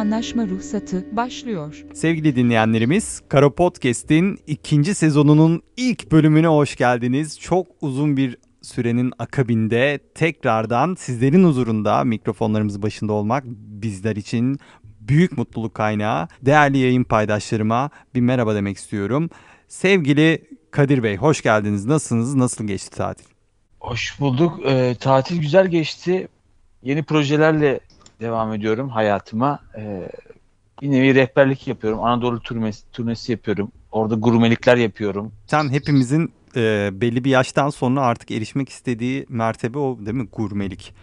Anlaşma Ruhsatı başlıyor. Sevgili dinleyenlerimiz, Kara Podcast'in ikinci sezonunun ilk bölümüne hoş geldiniz. Çok uzun bir sürenin akabinde tekrardan sizlerin huzurunda mikrofonlarımız başında olmak bizler için büyük mutluluk kaynağı. Değerli yayın paydaşlarıma bir merhaba demek istiyorum. Sevgili Kadir Bey hoş geldiniz. Nasılsınız? Nasıl geçti tatil? Hoş bulduk. Ee, tatil güzel geçti. Yeni projelerle devam ediyorum hayatıma. Ee, bir nevi rehberlik yapıyorum. Anadolu turnesi, turnesi yapıyorum. Orada gurmelikler yapıyorum. Sen hepimizin e, belli bir yaştan sonra artık erişmek istediği mertebe o değil mi? Gurmelik.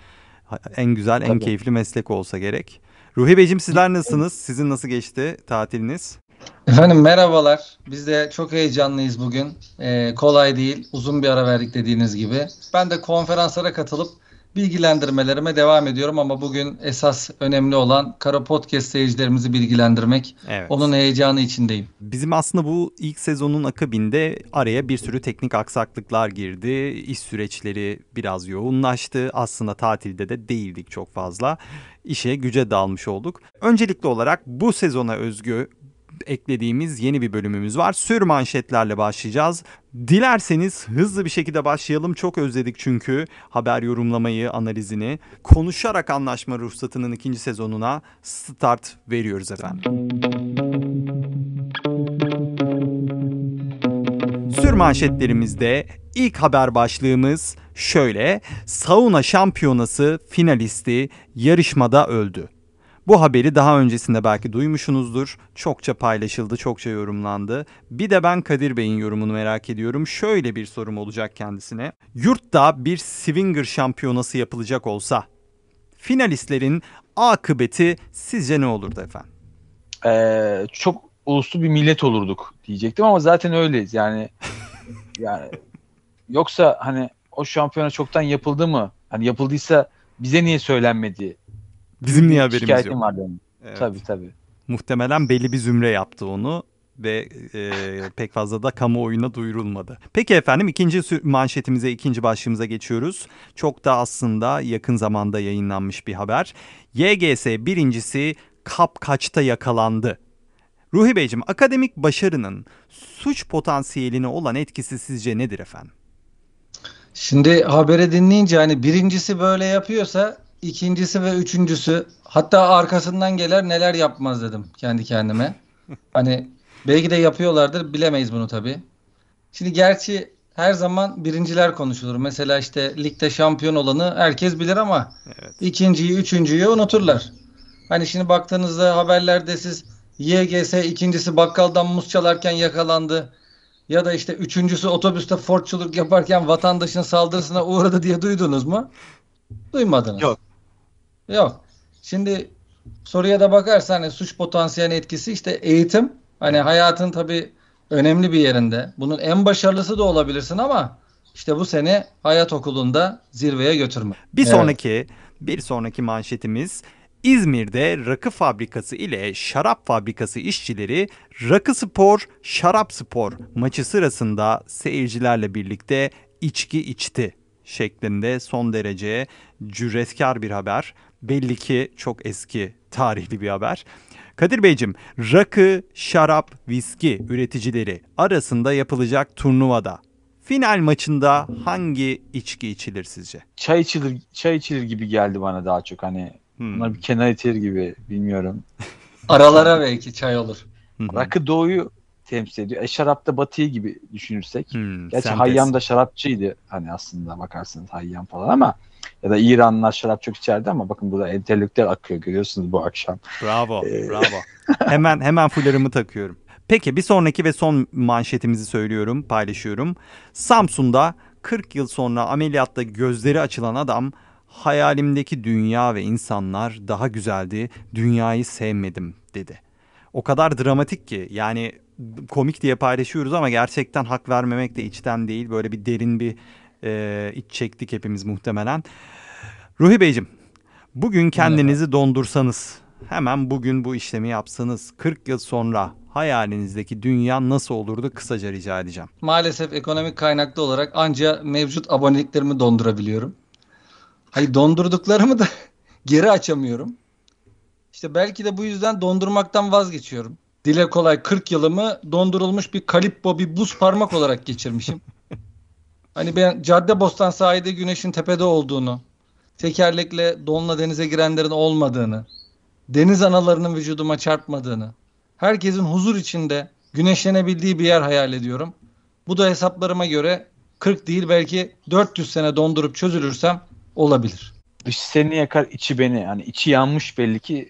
En güzel, en Tabii. keyifli meslek olsa gerek. Ruhi Beyciğim sizler nasılsınız? Sizin nasıl geçti tatiliniz? Efendim merhabalar. Biz de çok heyecanlıyız bugün. Ee, kolay değil. Uzun bir ara verdik dediğiniz gibi. Ben de konferanslara katılıp bilgilendirmelerime devam ediyorum ama bugün esas önemli olan Kara Podcast seyircilerimizi bilgilendirmek. Evet. Onun heyecanı içindeyim. Bizim aslında bu ilk sezonun akabinde araya bir sürü teknik aksaklıklar girdi. İş süreçleri biraz yoğunlaştı. Aslında tatilde de değildik çok fazla. İşe güce dalmış olduk. Öncelikli olarak bu sezona özgü eklediğimiz yeni bir bölümümüz var. Sür manşetlerle başlayacağız. Dilerseniz hızlı bir şekilde başlayalım. Çok özledik çünkü haber yorumlamayı, analizini. Konuşarak anlaşma ruhsatının ikinci sezonuna start veriyoruz efendim. Sür manşetlerimizde ilk haber başlığımız şöyle. Sauna şampiyonası finalisti yarışmada öldü. Bu haberi daha öncesinde belki duymuşsunuzdur. Çokça paylaşıldı, çokça yorumlandı. Bir de ben Kadir Bey'in yorumunu merak ediyorum. Şöyle bir sorum olacak kendisine. Yurtta bir swinger şampiyonası yapılacak olsa finalistlerin akıbeti sizce ne olurdu efendim? Ee, çok uluslu bir millet olurduk diyecektim ama zaten öyleyiz. Yani yani yoksa hani o şampiyona çoktan yapıldı mı? Hani yapıldıysa bize niye söylenmedi? Bizim niye haberimiz şikayetim yok? var benim. Evet. Tabii tabii. Muhtemelen belli bir zümre yaptı onu ve e, pek fazla da kamuoyuna duyurulmadı. Peki efendim ikinci manşetimize, ikinci başlığımıza geçiyoruz. Çok da aslında yakın zamanda yayınlanmış bir haber. YGS birincisi kap kaçta yakalandı? Ruhi Beyciğim akademik başarının suç potansiyeline olan etkisi sizce nedir efendim? Şimdi haberi dinleyince hani birincisi böyle yapıyorsa ikincisi ve üçüncüsü hatta arkasından gelir neler yapmaz dedim kendi kendime. Hani belki de yapıyorlardır bilemeyiz bunu tabii. Şimdi gerçi her zaman birinciler konuşulur. Mesela işte ligde şampiyon olanı herkes bilir ama Evet. ikinciyi, üçüncüyü unuturlar. Hani şimdi baktığınızda haberlerde siz YGS ikincisi bakkaldan muz çalarken yakalandı. Ya da işte üçüncüsü otobüste fortçuluk yaparken vatandaşın saldırısına uğradı diye duydunuz mu? Duymadınız. Yok. Yok. Şimdi soruya da bakarsan hani suç potansiyel etkisi işte eğitim. Hani hayatın tabii önemli bir yerinde. Bunun en başarılısı da olabilirsin ama işte bu seni hayat okulunda zirveye götürme. Bir Evet. sonraki bir sonraki manşetimiz İzmir'de rakı fabrikası ile şarap fabrikası işçileri Rakı Spor Şarap Spor maçı sırasında seyircilerle birlikte içki içti şeklinde son derece cüretkar bir haber. Belli ki çok eski tarihli bir haber. Kadir Beyciğim, rakı, şarap, viski üreticileri arasında yapılacak turnuvada final maçında hangi içki içilir sizce? Çay içilir, çay içilir gibi geldi bana daha çok hani. Hmm. Bunlar bir kenar itilir gibi bilmiyorum. Aralara belki çay olur. Rakı doğuyu temsil ediyor. E şarap da batıyı gibi düşünürsek. Hmm, Gerçi sentez. Hayyam da şarapçıydı hani aslında bakarsanız Hayyam falan ama ya da İranlılar şarap çok içerdi ama bakın burada entelektüel akıyor görüyorsunuz bu akşam. Bravo, Ee, bravo. hemen hemen fularımı takıyorum. Peki bir sonraki ve son manşetimizi söylüyorum, paylaşıyorum. Samsun'da 40 yıl sonra ameliyatta gözleri açılan adam hayalimdeki dünya ve insanlar daha güzeldi, dünyayı sevmedim dedi. O kadar dramatik ki yani komik diye paylaşıyoruz ama gerçekten hak vermemek de içten değil. Böyle bir derin bir e, iç çektik hepimiz muhtemelen. Ruhi Beyciğim, bugün kendinizi dondursanız, hemen bugün bu işlemi yapsanız 40 yıl sonra hayalinizdeki dünya nasıl olurdu kısaca rica edeceğim. Maalesef ekonomik kaynaklı olarak anca mevcut aboneliklerimi dondurabiliyorum. Hayır dondurduklarımı da geri açamıyorum. İşte belki de bu yüzden dondurmaktan vazgeçiyorum. Dile kolay 40 yılımı dondurulmuş bir kalippo bir buz parmak olarak geçirmişim. hani ben Caddebostan sahilde güneşin tepede olduğunu, tekerlekle donla denize girenlerin olmadığını, deniz analarının vücuduma çarpmadığını, herkesin huzur içinde güneşlenebildiği bir yer hayal ediyorum. Bu da hesaplarıma göre 40 değil belki 400 sene dondurup çözülürsem olabilir. Dış seni yakar içi beni. Yani içi yanmış belli ki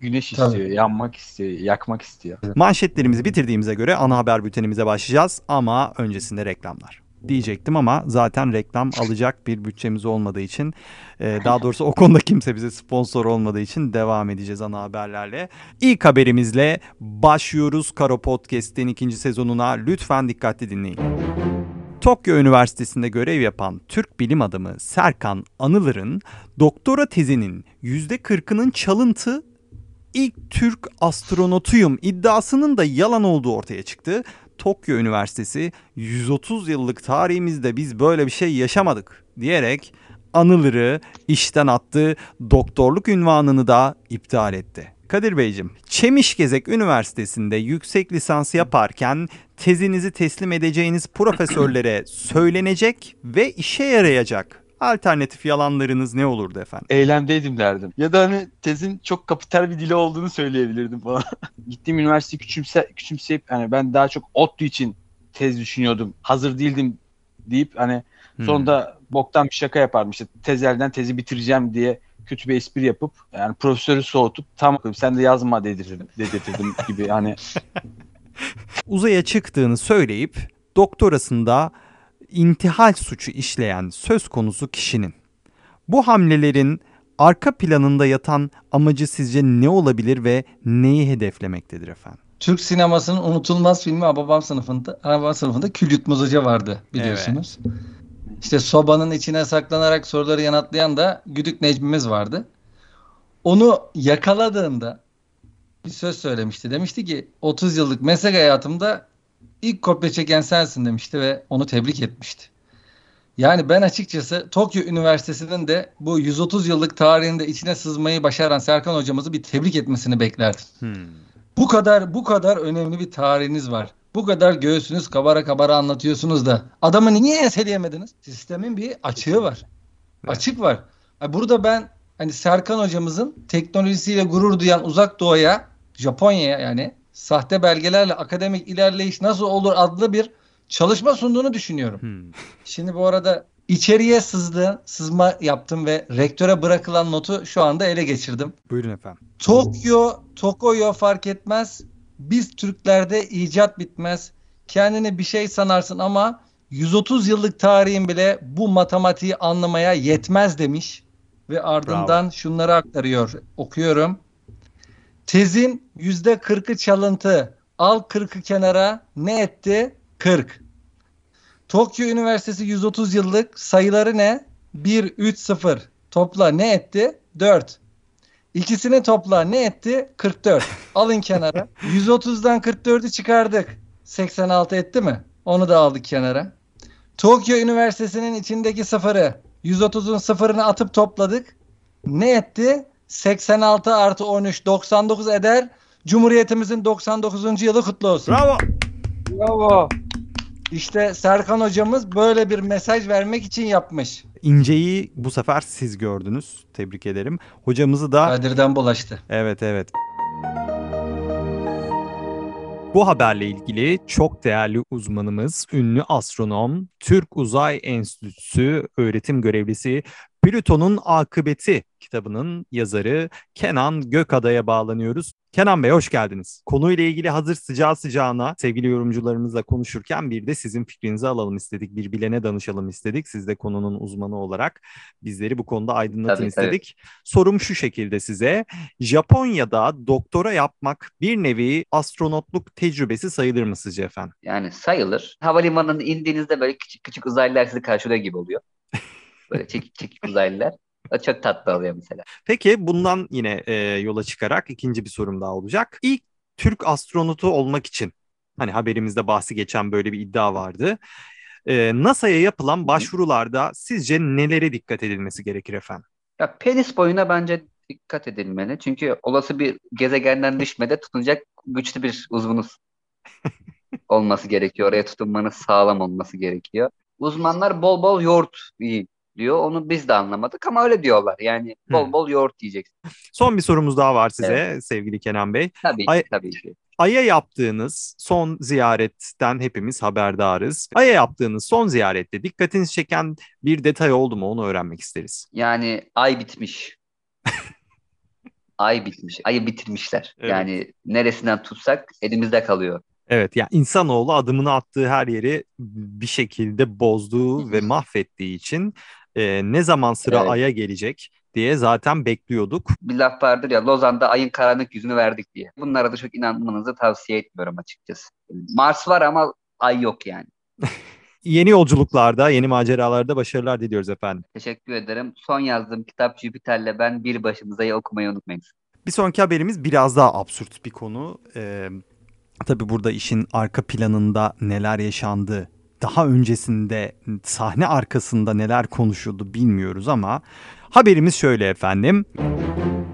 güneş Tabii. istiyor, yanmak istiyor, yakmak istiyor. Manşetlerimizi bitirdiğimize göre ana haber bültenimize başlayacağız ama öncesinde reklamlar. Diyecektim ama zaten reklam alacak bir bütçemiz olmadığı için e, daha doğrusu o konuda kimse bize sponsor olmadığı için devam edeceğiz ana haberlerle. İlk haberimizle başlıyoruz Karo Podcast'in ikinci sezonuna. Lütfen dikkatli dinleyin. Tokyo Üniversitesi'nde görev yapan Türk bilim adamı Serkan Anılır'ın doktora tezinin %40'ının çalıntı ilk Türk astronotuyum iddiasının da yalan olduğu ortaya çıktı. Tokyo Üniversitesi 130 yıllık tarihimizde biz böyle bir şey yaşamadık diyerek Anılır'ı işten attı. Doktorluk ünvanını da iptal etti. Kadir Beyciğim, Çemişgezek Üniversitesi'nde yüksek lisans yaparken tezinizi teslim edeceğiniz profesörlere söylenecek ve işe yarayacak alternatif yalanlarınız ne olurdu efendim? Eylemdeydim derdim. Ya da hani tezin çok kapital bir dili olduğunu söyleyebilirdim falan. Gittiğim üniversiteyi küçümse, küçümseyip hani ben daha çok ODTÜ için tez düşünüyordum. Hazır değildim deyip hani Hmm. sonunda boktan bir şaka yapardım. İşte tezelden tezi bitireceğim diye kötü bir espri yapıp yani profesörü soğutup tam sen de yazma dedirdim, dedirtirdim gibi hani uzaya çıktığını söyleyip doktorasında intihal suçu işleyen söz konusu kişinin bu hamlelerin arka planında yatan amacı sizce ne olabilir ve neyi hedeflemektedir efendim? Türk sinemasının unutulmaz filmi Hababam sınıfında, Hababam sınıfında Kül Yutmaz Hoca vardı biliyorsunuz. İşte sobanın içine saklanarak soruları yanıtlayan da Güdük Necmi'miz vardı. Onu yakaladığında bir söz söylemişti. Demişti ki 30 yıllık meslek hayatımda ilk kopya çeken sensin demişti ve onu tebrik etmişti. Yani ben açıkçası Tokyo Üniversitesi'nin de bu 130 yıllık tarihinde içine sızmayı başaran Serkan hocamızı bir tebrik etmesini beklerdim. Hmm. Bu kadar bu kadar önemli bir tarihiniz var. Bu kadar göğsünüz kabara kabara anlatıyorsunuz da adamı niye enseleyemediniz? Sistemin bir açığı var. Açık var. Burada ben hani Serkan hocamızın teknolojisiyle gurur duyan uzak doğuya, Japonya'ya yani sahte belgelerle akademik ilerleyiş nasıl olur adlı bir çalışma sunduğunu düşünüyorum. Hmm. Şimdi bu arada içeriye sızdı, sızma yaptım ve rektöre bırakılan notu şu anda ele geçirdim. Buyurun efendim. Tokyo, Tokoyo fark etmez. Biz Türklerde icat bitmez. Kendini bir şey sanarsın ama 130 yıllık tarihin bile bu matematiği anlamaya yetmez demiş. Ve ardından şunları aktarıyor. Okuyorum. Tezin %40'ı çalıntı. Al 40'ı kenara. Ne etti? 40. Tokyo Üniversitesi 130 yıllık sayıları ne? 1, 3, 0. Topla ne etti? 4. İkisini topla ne etti? 44. Alın kenara. 130'dan 44'ü çıkardık. 86 etti mi? Onu da aldık kenara. Tokyo Üniversitesi'nin içindeki sıfırı 130'un sıfırını atıp topladık. Ne etti? 86 artı 13 99 eder. Cumhuriyetimizin 99. yılı kutlu olsun. Bravo. bravo. İşte Serkan hocamız böyle bir mesaj vermek için yapmış. İnceyi bu sefer siz gördünüz. Tebrik ederim. Hocamızı da Kadir'den bulaştı. Evet evet. Bu haberle ilgili çok değerli uzmanımız, ünlü astronom, Türk Uzay Enstitüsü öğretim görevlisi Plüton'un Akıbeti kitabının yazarı Kenan Gökada'ya bağlanıyoruz. Kenan Bey hoş geldiniz. Konuyla ilgili hazır sıcağı sıcağına sevgili yorumcularımızla konuşurken bir de sizin fikrinizi alalım istedik. Bir bilene danışalım istedik. Siz de konunun uzmanı olarak bizleri bu konuda aydınlatın Tabii, tabii. istedik. Sorum şu şekilde size. Japonya'da doktora yapmak bir nevi astronotluk tecrübesi sayılır mı sizce efendim? Yani sayılır. Havalimanına indiğinizde böyle küçük küçük uzaylılar sizi karşılıyor gibi oluyor. Böyle çekik çekik uzaylılar. O çok tatlı oluyor mesela. Peki bundan yine e, yola çıkarak ikinci bir sorum daha olacak. İlk Türk astronotu olmak için hani haberimizde bahsi geçen böyle bir iddia vardı. E, NASA'ya yapılan başvurularda sizce nelere dikkat edilmesi gerekir efendim? Ya penis boyuna bence Dikkat edilmeli. Çünkü olası bir gezegenden düşmede tutunacak güçlü bir uzvunuz olması gerekiyor. Oraya tutunmanız sağlam olması gerekiyor. Uzmanlar bol bol yoğurt yiyin diyor. Onu biz de anlamadık ama öyle diyorlar. Yani bol Hmm. bol yoğurt yiyeceksin. Son bir sorumuz daha var size sevgili Kenan Bey. Tabii Ay- tabii ki. Ay'a yaptığınız son ziyaretten hepimiz haberdarız. Ay'a yaptığınız son ziyarette dikkatinizi çeken bir detay oldu mu onu öğrenmek isteriz. Yani ay bitmiş. Ay bitmiş. Ayı bitirmişler. Evet. Yani neresinden tutsak elimizde kalıyor. Evet yani insanoğlu adımını attığı her yeri bir şekilde bozduğu ve mahvettiği için e, ne zaman sıra Evet. Ay'a gelecek diye zaten bekliyorduk. Bir laf vardır ya Lozan'da ayın karanlık yüzünü verdik diye. Bunlara da çok inanmanızı tavsiye etmiyorum açıkçası. Mars var ama ay yok yani. Yeni yolculuklarda, yeni maceralarda başarılar diliyoruz efendim. Teşekkür ederim. Son yazdığım kitap Jüpiter'le ben bir başımızayı okumayı unutmayın. Bir sonraki haberimiz biraz daha absürt bir konu. Ee, tabii burada işin arka planında neler yaşandı, daha öncesinde sahne arkasında neler konuşuldu bilmiyoruz ama haberimiz şöyle efendim.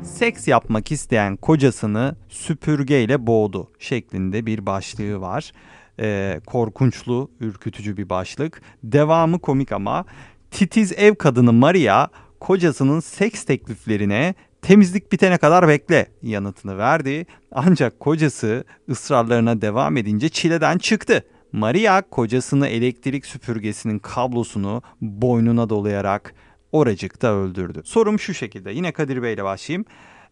Seks yapmak isteyen kocasını süpürgeyle boğdu şeklinde bir başlığı var. Ee, korkunçlu, ürkütücü bir başlık. Devamı komik ama titiz ev kadını Maria kocasının seks tekliflerine temizlik bitene kadar bekle yanıtını verdi. Ancak kocası ısrarlarına devam edince çileden çıktı. Maria kocasını elektrik süpürgesinin kablosunu boynuna dolayarak oracıkta öldürdü. Sorum şu şekilde yine Kadir Bey ile başlayayım.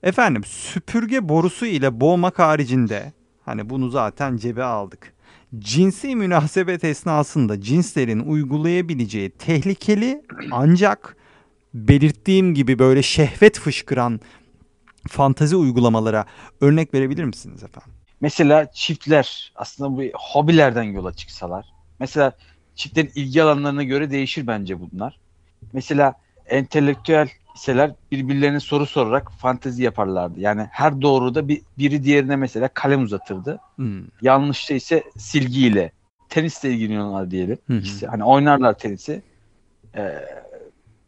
Efendim süpürge borusu ile boğmak haricinde hani bunu zaten cebe aldık. Cinsi münasebet esnasında cinslerin uygulayabileceği tehlikeli ancak belirttiğim gibi böyle şehvet fışkıran fantazi uygulamalara örnek verebilir misiniz efendim? Mesela çiftler aslında bu hobilerden yola çıksalar. Mesela çiftlerin ilgi alanlarına göre değişir bence bunlar. Mesela entelektüel iseler birbirlerine soru sorarak fantezi yaparlardı. Yani her doğruda bir, biri diğerine mesela kalem uzatırdı. Hmm. Yanlışta ise silgiyle. Tenisle ilgileniyorlar diyelim. Hı. İkisi. Hani oynarlar tenisi. Ee,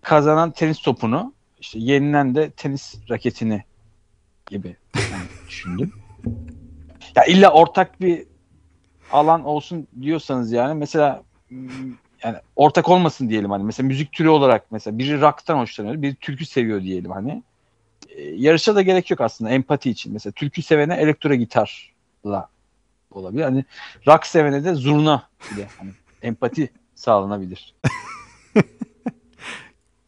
kazanan tenis topunu işte yenilen de tenis raketini gibi yani düşündüm. Ya illa ortak bir alan olsun diyorsanız yani mesela yani ortak olmasın diyelim hani mesela müzik türü olarak mesela biri rock'tan hoşlanıyor, biri türkü seviyor diyelim hani. Ee, yarışa da gerek yok aslında empati için. Mesela türkü sevene elektro gitarla olabilir. Hani rock sevene de zurna ile hani empati sağlanabilir.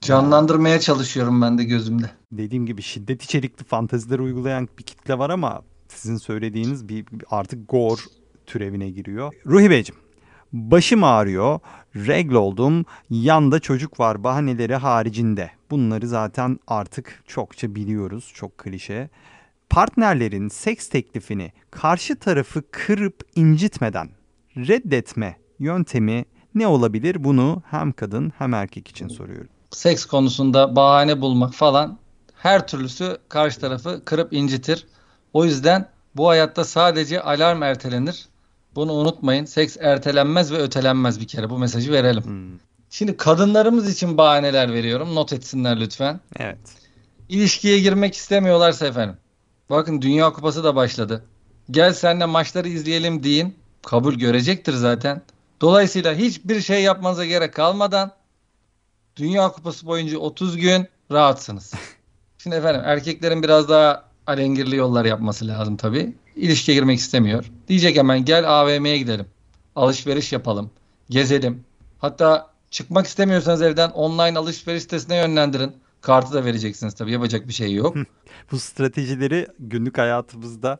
Canlandırmaya çalışıyorum ben de gözümde. Dediğim gibi şiddet içerikli fantaziler uygulayan bir kitle var ama sizin söylediğiniz bir, artık gore türevine giriyor. Ruhi Beyciğim, başım ağrıyor, regl oldum, yanda çocuk var bahaneleri haricinde. Bunları zaten artık çokça biliyoruz, çok klişe. Partnerlerin seks teklifini karşı tarafı kırıp incitmeden reddetme yöntemi ne olabilir? Bunu hem kadın hem erkek için soruyorum. Seks konusunda bahane bulmak falan her türlüsü karşı tarafı kırıp incitir. O yüzden bu hayatta sadece alarm ertelenir. Bunu unutmayın. Seks ertelenmez ve ötelenmez bir kere. Bu mesajı verelim. Hmm, Şimdi kadınlarımız için bahaneler veriyorum. Not etsinler lütfen. evet. İlişkiye girmek istemiyorlarsa efendim. Bakın Dünya Kupası da başladı. Gel seninle maçları izleyelim deyin. Kabul görecektir zaten. Dolayısıyla hiçbir şey yapmanıza gerek kalmadan Dünya Kupası boyunca 30 gün rahatsınız. Şimdi efendim erkeklerin biraz daha alengirli yollar yapması lazım tabii. İlişkiye girmek istemiyor. Diyecek hemen gel AVM'ye gidelim. Alışveriş yapalım. Gezelim. Hatta çıkmak istemiyorsanız evden online alışveriş sitesine yönlendirin. Kartı da vereceksiniz tabii. Yapacak bir şey yok. Bu stratejileri günlük hayatımızda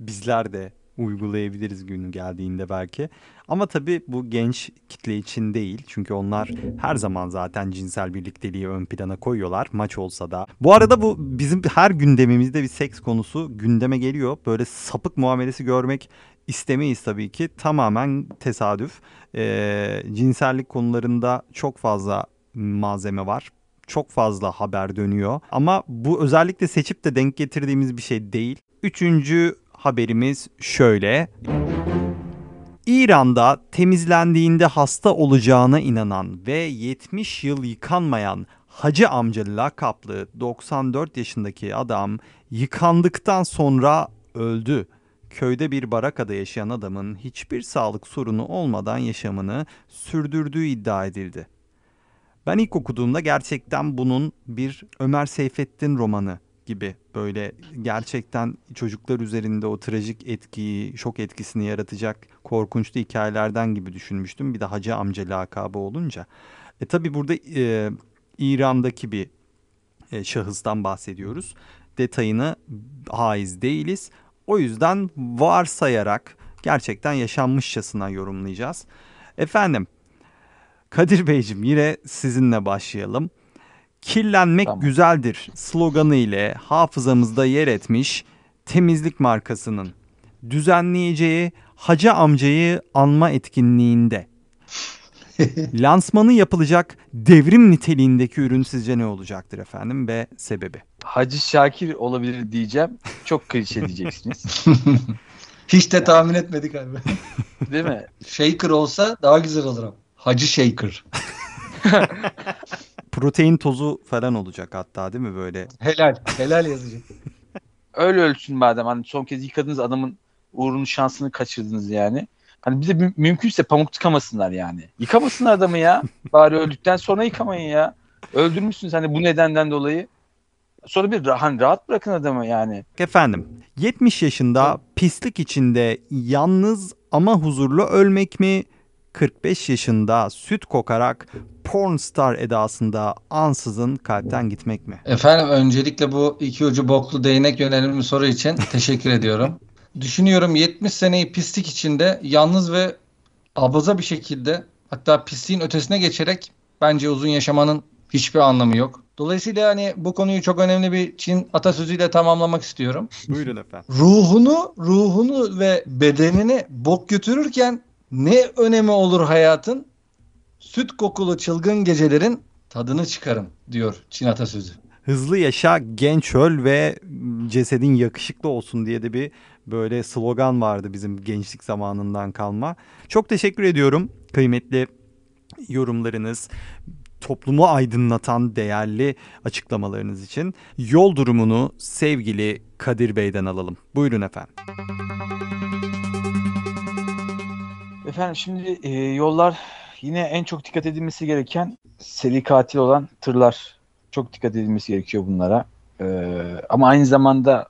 bizler de uygulayabiliriz günü geldiğinde belki. Ama tabii bu genç kitle için değil. Çünkü onlar her zaman zaten cinsel birlikteliği ön plana koyuyorlar. Maç olsa da. Bu arada bu bizim her gündemimizde bir seks konusu gündeme geliyor. Böyle sapık muamelesi görmek istemeyiz tabii ki. Tamamen tesadüf. Ee, cinsellik konularında çok fazla malzeme var çok fazla haber dönüyor. Ama bu özellikle seçip de denk getirdiğimiz bir şey değil. Üçüncü haberimiz şöyle. İran'da temizlendiğinde hasta olacağına inanan ve 70 yıl yıkanmayan Hacı amca lakaplı 94 yaşındaki adam yıkandıktan sonra öldü. Köyde bir barakada yaşayan adamın hiçbir sağlık sorunu olmadan yaşamını sürdürdüğü iddia edildi. Ben ilk okuduğumda gerçekten bunun bir Ömer Seyfettin romanı gibi böyle gerçekten çocuklar üzerinde o trajik etkiyi, şok etkisini yaratacak korkunçlu hikayelerden gibi düşünmüştüm. Bir de Hacı amca lakabı olunca. E tabi burada e, İran'daki bir e, şahıstan bahsediyoruz. Detayını haiz değiliz. O yüzden varsayarak gerçekten yaşanmışçasına yorumlayacağız. Efendim Kadir Beyciğim yine sizinle başlayalım. Kirlenmek Tamam. güzeldir sloganı ile hafızamızda yer etmiş temizlik markasının düzenleyeceği Hacı amcayı anma etkinliğinde lansmanı yapılacak devrim niteliğindeki ürün sizce ne olacaktır efendim ve sebebi? Hacı Şakir olabilir diyeceğim. Çok klişe diyeceksiniz. Hiç de tahmin etmedik abi. Değil mi? Shaker olsa daha güzel olur ama. Hacı Shaker. Protein tozu falan olacak hatta değil mi böyle? Helal. Helal yazacak. Öyle ölsün madem. Hani son kez yıkadığınız adamın uğrunu şansını kaçırdınız yani. Hani bize mü- mümkünse pamuk tıkamasınlar yani. Yıkamasınlar adamı ya. Bari öldükten sonra yıkamayın ya. Öldürmüşsünüz hani bu nedenden dolayı. Sonra bir hani rahat bırakın adamı yani. Efendim 70 yaşında pislik içinde yalnız ama huzurlu ölmek mi? 45 yaşında süt kokarak pornstar edasında ansızın kalpten gitmek mi? Efendim öncelikle bu iki ucu boklu değnek yönelimli soru için teşekkür ediyorum. Düşünüyorum 70 seneyi pislik içinde yalnız ve abaza bir şekilde hatta pisliğin ötesine geçerek bence uzun yaşamanın hiçbir anlamı yok. Dolayısıyla hani bu konuyu çok önemli bir Çin atasözüyle tamamlamak istiyorum. Buyurun efendim. Ruhunu, ruhunu ve bedenini bok götürürken ne önemi olur hayatın? Süt kokulu çılgın gecelerin tadını çıkarın diyor Çin atasözü. Hızlı yaşa, genç öl ve cesedin yakışıklı olsun diye de bir böyle slogan vardı bizim gençlik zamanından kalma. Çok teşekkür ediyorum kıymetli yorumlarınız, toplumu aydınlatan değerli açıklamalarınız için. Yol durumunu sevgili Kadir Bey'den alalım. Buyurun efendim. Efendim şimdi e, yollar yine en çok dikkat edilmesi gereken seri katil olan tırlar. Çok dikkat edilmesi gerekiyor bunlara. E, ama aynı zamanda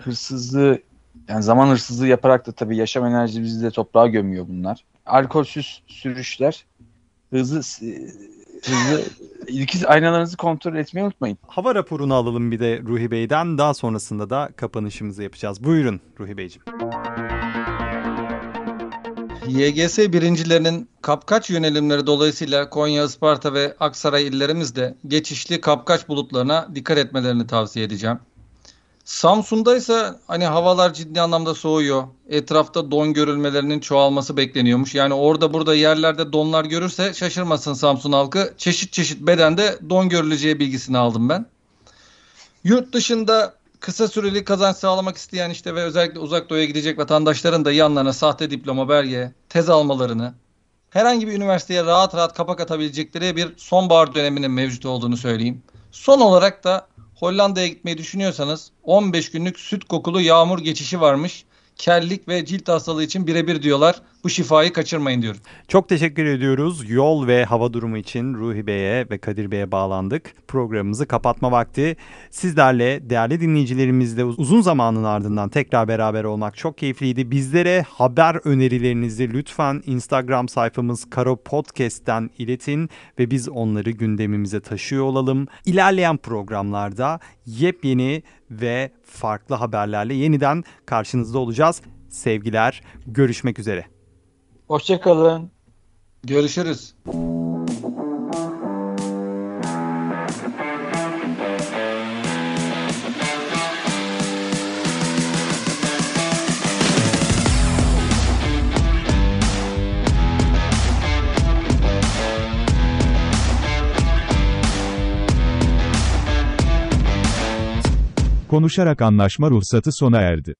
hırsızlığı yani zaman hırsızlığı yaparak da tabii yaşam enerjimizi de toprağa gömüyor bunlar. Alkolsüz sürüşler, hızlı hızlı ikiz aynalarınızı kontrol etmeyi unutmayın. Hava raporunu alalım bir de Ruhi Bey'den. Daha sonrasında da kapanışımızı yapacağız. Buyurun Ruhi Beyciğim. YGS birincilerinin kapkaç yönelimleri dolayısıyla Konya, Isparta ve Aksaray illerimizde geçişli kapkaç bulutlarına dikkat etmelerini tavsiye edeceğim. Samsun'da ise hani havalar ciddi anlamda soğuyor. Etrafta don görülmelerinin çoğalması bekleniyormuş. Yani orada burada yerlerde donlar görürse şaşırmasın Samsun halkı. Çeşit çeşit bedende don görüleceği bilgisini aldım ben. Yurt dışında kısa süreli kazanç sağlamak isteyen işte ve özellikle uzak doğuya gidecek vatandaşların da yanlarına sahte diploma, belge, tez almalarını herhangi bir üniversiteye rahat rahat kapak atabilecekleri bir sonbahar döneminin mevcut olduğunu söyleyeyim. Son olarak da Hollanda'ya gitmeyi düşünüyorsanız 15 günlük süt kokulu yağmur geçişi varmış. Kellik ve cilt hastalığı için birebir diyorlar. Bu şifayı kaçırmayın diyorum. Çok teşekkür ediyoruz. Yol ve hava durumu için Ruhi Bey'e ve Kadir Bey'e bağlandık. Programımızı kapatma vakti. Sizlerle değerli dinleyicilerimizle uzun zamanın ardından tekrar beraber olmak çok keyifliydi. Bizlere haber önerilerinizi lütfen Instagram sayfamız Karo Podcast'ten iletin ve biz onları gündemimize taşıyor olalım. İlerleyen programlarda yepyeni ve farklı haberlerle yeniden karşınızda olacağız. Sevgiler, görüşmek üzere. Hoşçakalın. Görüşürüz. Konuşarak anlaşma ruhsatı sona erdi.